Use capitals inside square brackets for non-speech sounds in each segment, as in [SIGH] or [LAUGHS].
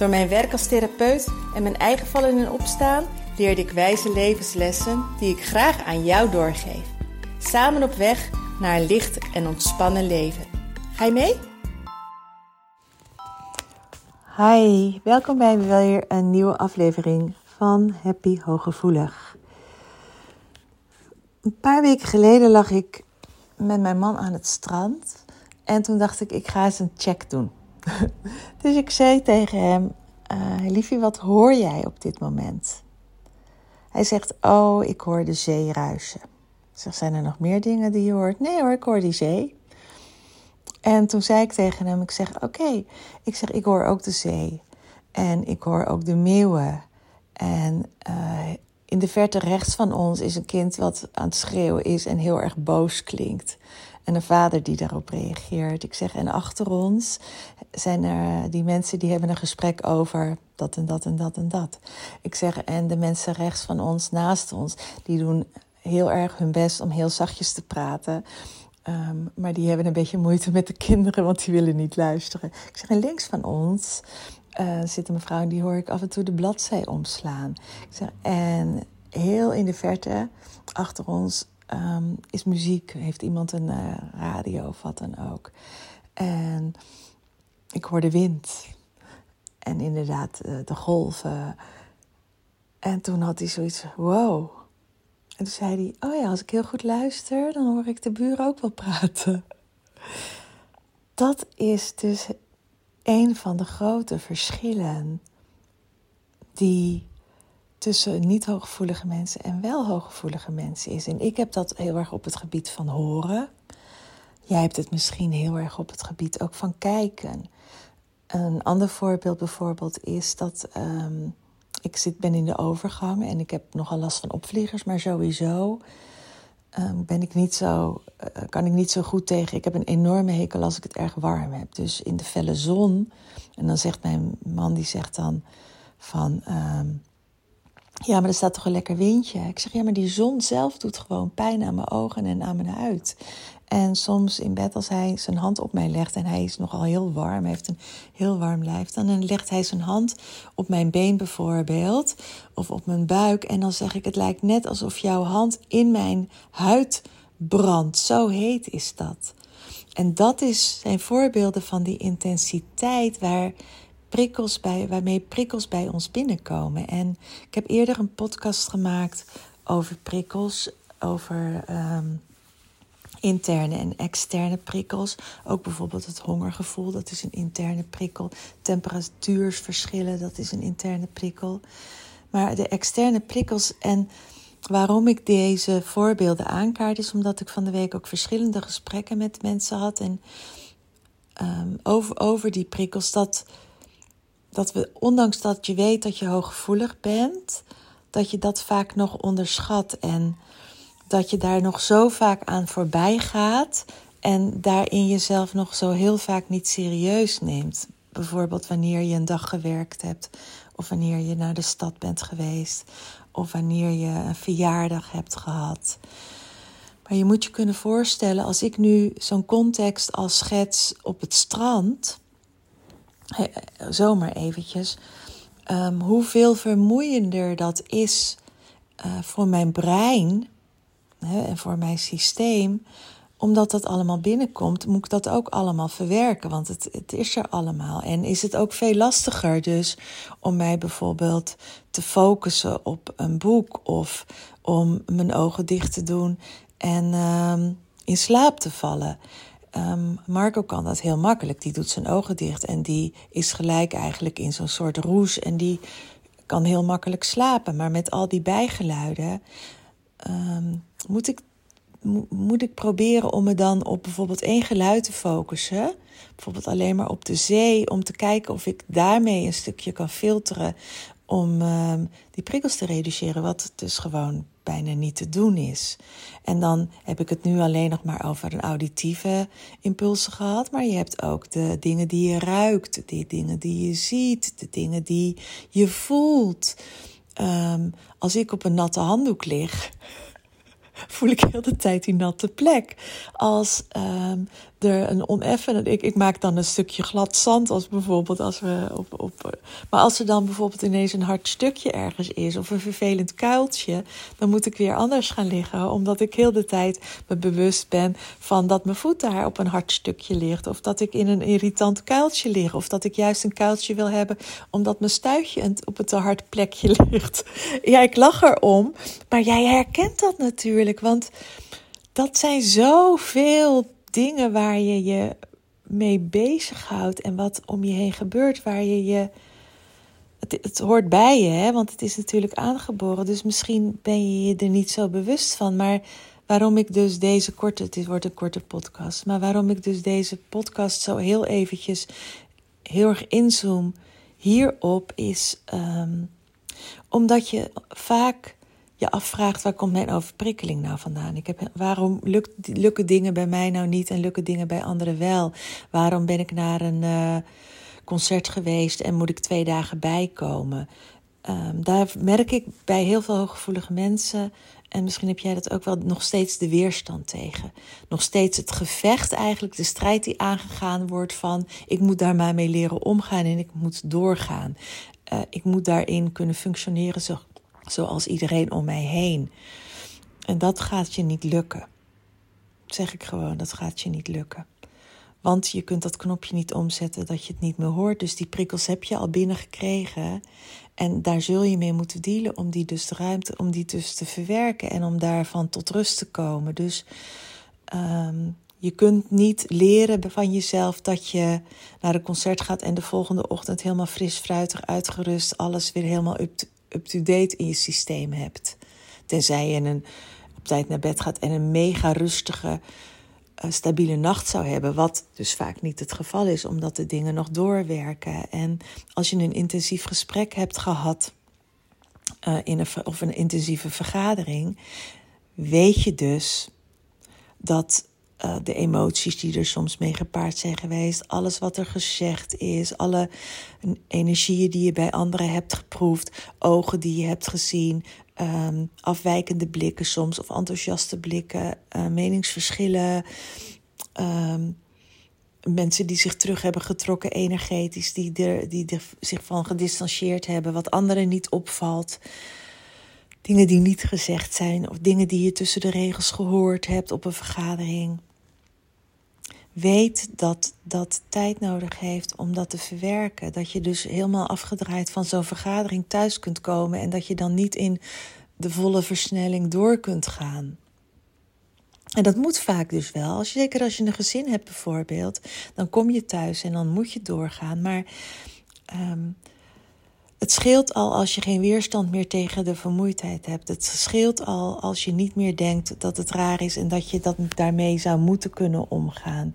Door mijn werk als therapeut en mijn eigen vallen en opstaan leerde ik wijze levenslessen die ik graag aan jou doorgeef. Samen op weg naar een licht en ontspannen leven. Ga je mee? Hi, welkom bij weer een nieuwe aflevering van Happy Hooggevoelig. Een paar weken geleden lag ik met mijn man aan het strand en toen dacht ik, ik ga eens een check doen. [LAUGHS] dus ik zei tegen hem: uh, Liefie, wat hoor jij op dit moment? Hij zegt: Oh, ik hoor de zee ruisen. Zeg: Zijn er nog meer dingen die je hoort? Nee hoor, ik hoor die zee. En toen zei ik tegen hem: Ik zeg: Oké, ik zeg: Ik hoor ook de zee. En ik hoor ook de meeuwen. En uh, in de verte rechts van ons is een kind wat aan het schreeuwen is en heel erg boos klinkt. En een vader die daarop reageert. Ik zeg, en achter ons zijn er die mensen die hebben een gesprek over dat en dat en dat en dat. Ik zeg, en de mensen rechts van ons, naast ons, die doen heel erg hun best om heel zachtjes te praten. Um, maar die hebben een beetje moeite met de kinderen, want die willen niet luisteren. Ik zeg, en links van ons uh, zit een mevrouw en die hoor ik af en toe de bladzij omslaan. Ik zeg, en heel in de verte, achter ons, um, is muziek. Heeft iemand een uh, radio of wat dan ook. En ik hoor de wind. En inderdaad, uh, de golven. En toen had hij zoiets, wow. En toen zei hij, oh ja, als ik heel goed luister, dan hoor ik de buren ook wel praten. Dat is dus een van de grote verschillen die tussen niet hooggevoelige mensen en wel hooggevoelige mensen is. En ik heb dat heel erg op het gebied van horen. Jij hebt het misschien heel erg op het gebied ook van kijken. Een ander voorbeeld bijvoorbeeld is dat um, ik zit, ben in de overgang en ik heb nogal last van opvliegers, maar sowieso um, ben ik niet zo, uh, kan ik niet zo goed tegen. Ik heb een enorme hekel als ik het erg warm heb. Dus in de felle zon. En dan zegt mijn man, die zegt dan van. Um, ja, maar er staat toch een lekker windje. Ik zeg, ja, maar die zon zelf doet gewoon pijn aan mijn ogen en aan mijn huid. En soms in bed, als hij zijn hand op mij legt en hij is nogal heel warm, heeft een heel warm lijf, dan legt hij zijn hand op mijn been bijvoorbeeld, of op mijn buik. En dan zeg ik, het lijkt net alsof jouw hand in mijn huid brandt. Zo heet is dat. En dat is, zijn voorbeelden van die intensiteit waar prikkels bij, waarmee prikkels bij ons binnenkomen. En ik heb eerder een podcast gemaakt over prikkels, over ehm, interne en externe prikkels. Ook bijvoorbeeld het hongergevoel, dat is een interne prikkel. Temperatuursverschillen, dat is een interne prikkel. Maar de externe prikkels en waarom ik deze voorbeelden aankaart, is omdat ik van de week ook verschillende gesprekken met mensen had. En um, over, over die prikkels, dat dat we, ondanks dat je weet dat je hooggevoelig bent, dat je dat vaak nog onderschat en dat je daar nog zo vaak aan voorbij gaat en daarin jezelf nog zo heel vaak niet serieus neemt. Bijvoorbeeld wanneer je een dag gewerkt hebt, of wanneer je naar de stad bent geweest, of wanneer je een verjaardag hebt gehad. Maar je moet je kunnen voorstellen, als ik nu zo'n context als schets op het strand, zomaar eventjes, um, hoeveel vermoeiender dat is uh, voor mijn brein hè, en voor mijn systeem. Omdat dat allemaal binnenkomt, moet ik dat ook allemaal verwerken, want het, het is er allemaal. En is het ook veel lastiger dus om mij bijvoorbeeld te focussen op een boek of om mijn ogen dicht te doen en um, in slaap te vallen. Um, Marco kan dat heel makkelijk. Die doet zijn ogen dicht en die is gelijk eigenlijk in zo'n soort roes en die kan heel makkelijk slapen. Maar met al die bijgeluiden um, moet, ik, moet ik proberen om me dan op bijvoorbeeld één geluid te focussen. Bijvoorbeeld alleen maar op de zee, om te kijken of ik daarmee een stukje kan filteren om ehm, die prikkels te reduceren, wat dus gewoon bijna niet te doen is. En dan heb ik het nu alleen nog maar over een auditieve impulsen gehad, maar je hebt ook de dingen die je ruikt, de dingen die je ziet, de dingen die je voelt. Ehm, als ik op een natte handdoek lig, [LAUGHS] voel ik heel de tijd die natte plek. Als um, er een oneffen, ik, ik maak dan een stukje glad zand, als bijvoorbeeld als we op, op. Maar als er dan bijvoorbeeld ineens een hard stukje ergens is of een vervelend kuiltje, dan moet ik weer anders gaan liggen, omdat ik heel de tijd me bewust ben van dat mijn voet daar op een hard stukje ligt, of dat ik in een irritant kuiltje lig, of dat ik juist een kuiltje wil hebben omdat mijn stuitje op een te hard plekje [LAUGHS] ligt. Ja, ik lach erom, maar jij herkent dat natuurlijk, want dat zijn zoveel dingen waar je je mee bezighoudt en wat om je heen gebeurt, waar je je. Het, het, hoort bij je, hè? want het is natuurlijk aangeboren. Dus misschien ben je je er niet zo bewust van. Maar waarom ik dus deze korte, het wordt een korte podcast, maar waarom ik dus deze podcast zo heel eventjes heel erg inzoom hierop is um, omdat je vaak je afvraagt waar komt mijn overprikkeling nou vandaan? Ik heb, waarom lukt, lukken dingen bij mij nou niet en lukken dingen bij anderen wel? Waarom ben ik naar een uh, concert geweest en moet ik twee dagen bijkomen? Um, daar merk ik bij heel veel hooggevoelige mensen, en misschien heb jij dat ook wel, nog steeds de weerstand tegen. Nog steeds het gevecht eigenlijk, de strijd die aangegaan wordt van ik moet daar maar mee leren omgaan en ik moet doorgaan. Uh, ik moet daarin kunnen functioneren zo zoals iedereen om mij heen. En dat gaat je niet lukken. Zeg ik gewoon, dat gaat je niet lukken. Want je kunt dat knopje niet omzetten dat je het niet meer hoort. Dus die prikkels heb je al binnengekregen. En daar zul je mee moeten dealen om die dus de ruimte, om die dus te verwerken en om daarvan tot rust te komen. Dus um, je kunt niet leren van jezelf dat je naar een concert gaat en de volgende ochtend helemaal fris, fruitig, uitgerust, alles weer helemaal up up-to-date in je systeem hebt. Tenzij je een, op tijd naar bed gaat en een mega rustige, uh, stabiele nacht zou hebben. Wat dus vaak niet het geval is, omdat de dingen nog doorwerken. En als je een intensief gesprek hebt gehad. Uh, in een, of een intensieve vergadering, weet je dus dat uh, de emoties die er soms mee gepaard zijn geweest, alles wat er gezegd is, alle energieën die je bij anderen hebt geproefd, ogen die je hebt gezien, um, afwijkende blikken soms of enthousiaste blikken, uh, meningsverschillen. Um, mensen die zich terug hebben getrokken energetisch, die die zich van gedistanceerd hebben, wat anderen niet opvalt. Dingen die niet gezegd zijn, of dingen die je tussen de regels gehoord hebt op een vergadering. Weet dat dat tijd nodig heeft om dat te verwerken. Dat je dus helemaal afgedraaid van zo'n vergadering thuis kunt komen en dat je dan niet in de volle versnelling door kunt gaan. En dat moet vaak dus wel. Als zeker als je een gezin hebt bijvoorbeeld, dan kom je thuis en dan moet je doorgaan. Maar um, het scheelt al als je geen weerstand meer tegen de vermoeidheid hebt. Het scheelt al als je niet meer denkt dat het raar is en dat je dat daarmee zou moeten kunnen omgaan.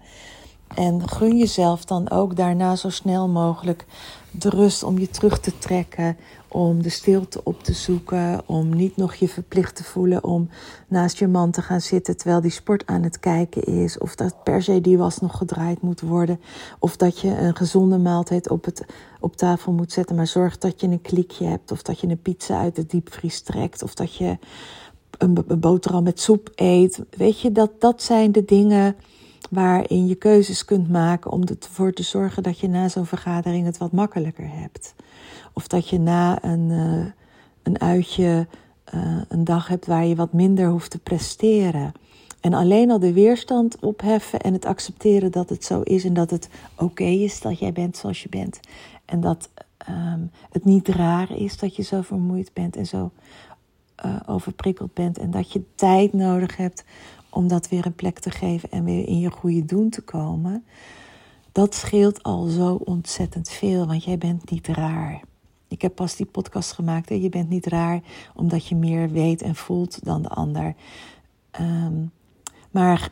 En gun jezelf dan ook daarna zo snel mogelijk de rust om je terug te trekken, om de stilte op te zoeken, om niet nog je verplicht te voelen om naast je man te gaan zitten terwijl die sport aan het kijken is, of dat per se die was nog gedraaid moet worden, of dat je een gezonde maaltijd op, het, op tafel moet zetten, maar zorg dat je een klikje hebt, of dat je een pizza uit de diepvries trekt, of dat je een, een boterham met soep eet. Weet je, dat, dat zijn de dingen waarin je keuzes kunt maken om ervoor te zorgen dat je na zo'n vergadering het wat makkelijker hebt. Of dat je na een, uh, een uitje uh, een dag hebt waar je wat minder hoeft te presteren. En alleen al de weerstand opheffen en het accepteren dat het zo is en dat het oké is dat jij bent zoals je bent. En dat um, het niet raar is dat je zo vermoeid bent en zo uh, overprikkeld bent. En dat je tijd nodig hebt om dat weer een plek te geven en weer in je goede doen te komen. Dat scheelt al zo ontzettend veel, want jij bent niet raar. Ik heb pas die podcast gemaakt. Hè? Je bent niet raar omdat je meer weet en voelt dan de ander. Um, maar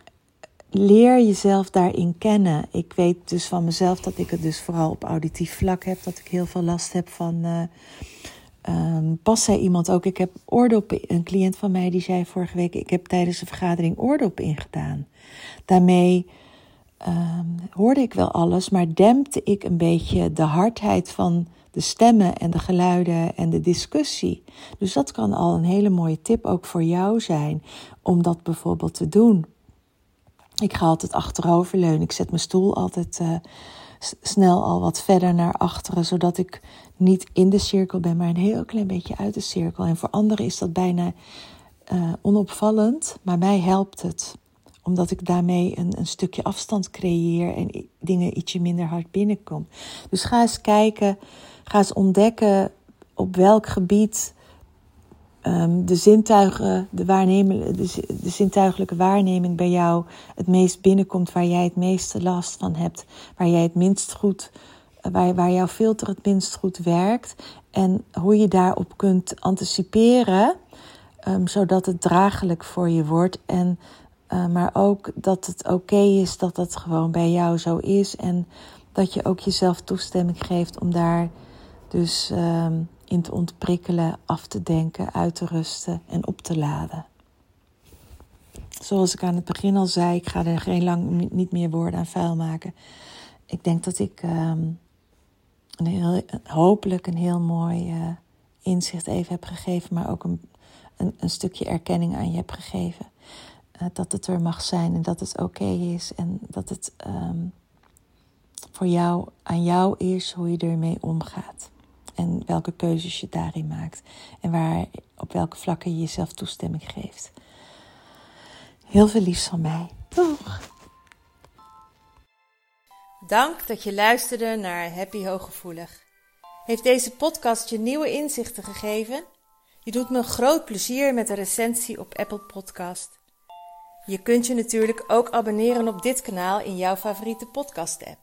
leer jezelf daarin kennen. Ik weet dus van mezelf dat ik het dus vooral op auditief vlak heb. Dat ik heel veel last heb van uh, Um, pas zei iemand ook, ik heb oordop, een cliënt van mij die zei vorige week, ik heb tijdens de vergadering oordop ingedaan. Daarmee um, hoorde ik wel alles, maar dempte ik een beetje de hardheid van de stemmen en de geluiden en de discussie. Dus dat kan al een hele mooie tip ook voor jou zijn om dat bijvoorbeeld te doen. Ik ga altijd achteroverleunen. Ik zet mijn stoel altijd uh, snel al wat verder naar achteren, zodat ik niet in de cirkel ben, maar een heel klein beetje uit de cirkel. En voor anderen is dat bijna uh, onopvallend, maar mij helpt het omdat ik daarmee een, een stukje afstand creëer en dingen ietsje minder hard binnenkom. Dus ga eens kijken, ga eens ontdekken op welk gebied um, de zintuigen, de, de, zintuigelijke waarneming bij jou het meest binnenkomt, waar jij het meeste last van hebt, waar jij het minst goed, waar, waar jouw filter het minst goed werkt. En hoe je daarop kunt anticiperen, um, zodat het draaglijk voor je wordt. En uh, maar ook dat het oké is dat dat gewoon bij jou zo is. En dat je ook jezelf toestemming geeft om daar dus um, te ontprikkelen, af te denken, uit te rusten en op te laden. Zoals ik aan het begin al zei, ik ga er geen lang niet meer woorden aan vuil maken. Ik denk dat ik um, een heel, hopelijk een heel mooi uh, inzicht even heb gegeven, maar ook een, een, een stukje erkenning aan je heb gegeven. Uh, dat het er mag zijn en dat het oké is en dat het um, voor jou aan jou is hoe je ermee omgaat. En welke keuzes je daarin maakt. En waar, op welke vlakken je jezelf toestemming geeft. Heel veel liefs van mij. Doeg! Dank dat je luisterde naar Happy Hooggevoelig. Heeft deze podcast je nieuwe inzichten gegeven? Je doet me een groot plezier met een recensie op Apple Podcast. Je kunt je natuurlijk ook abonneren op dit kanaal in jouw favoriete podcast-app.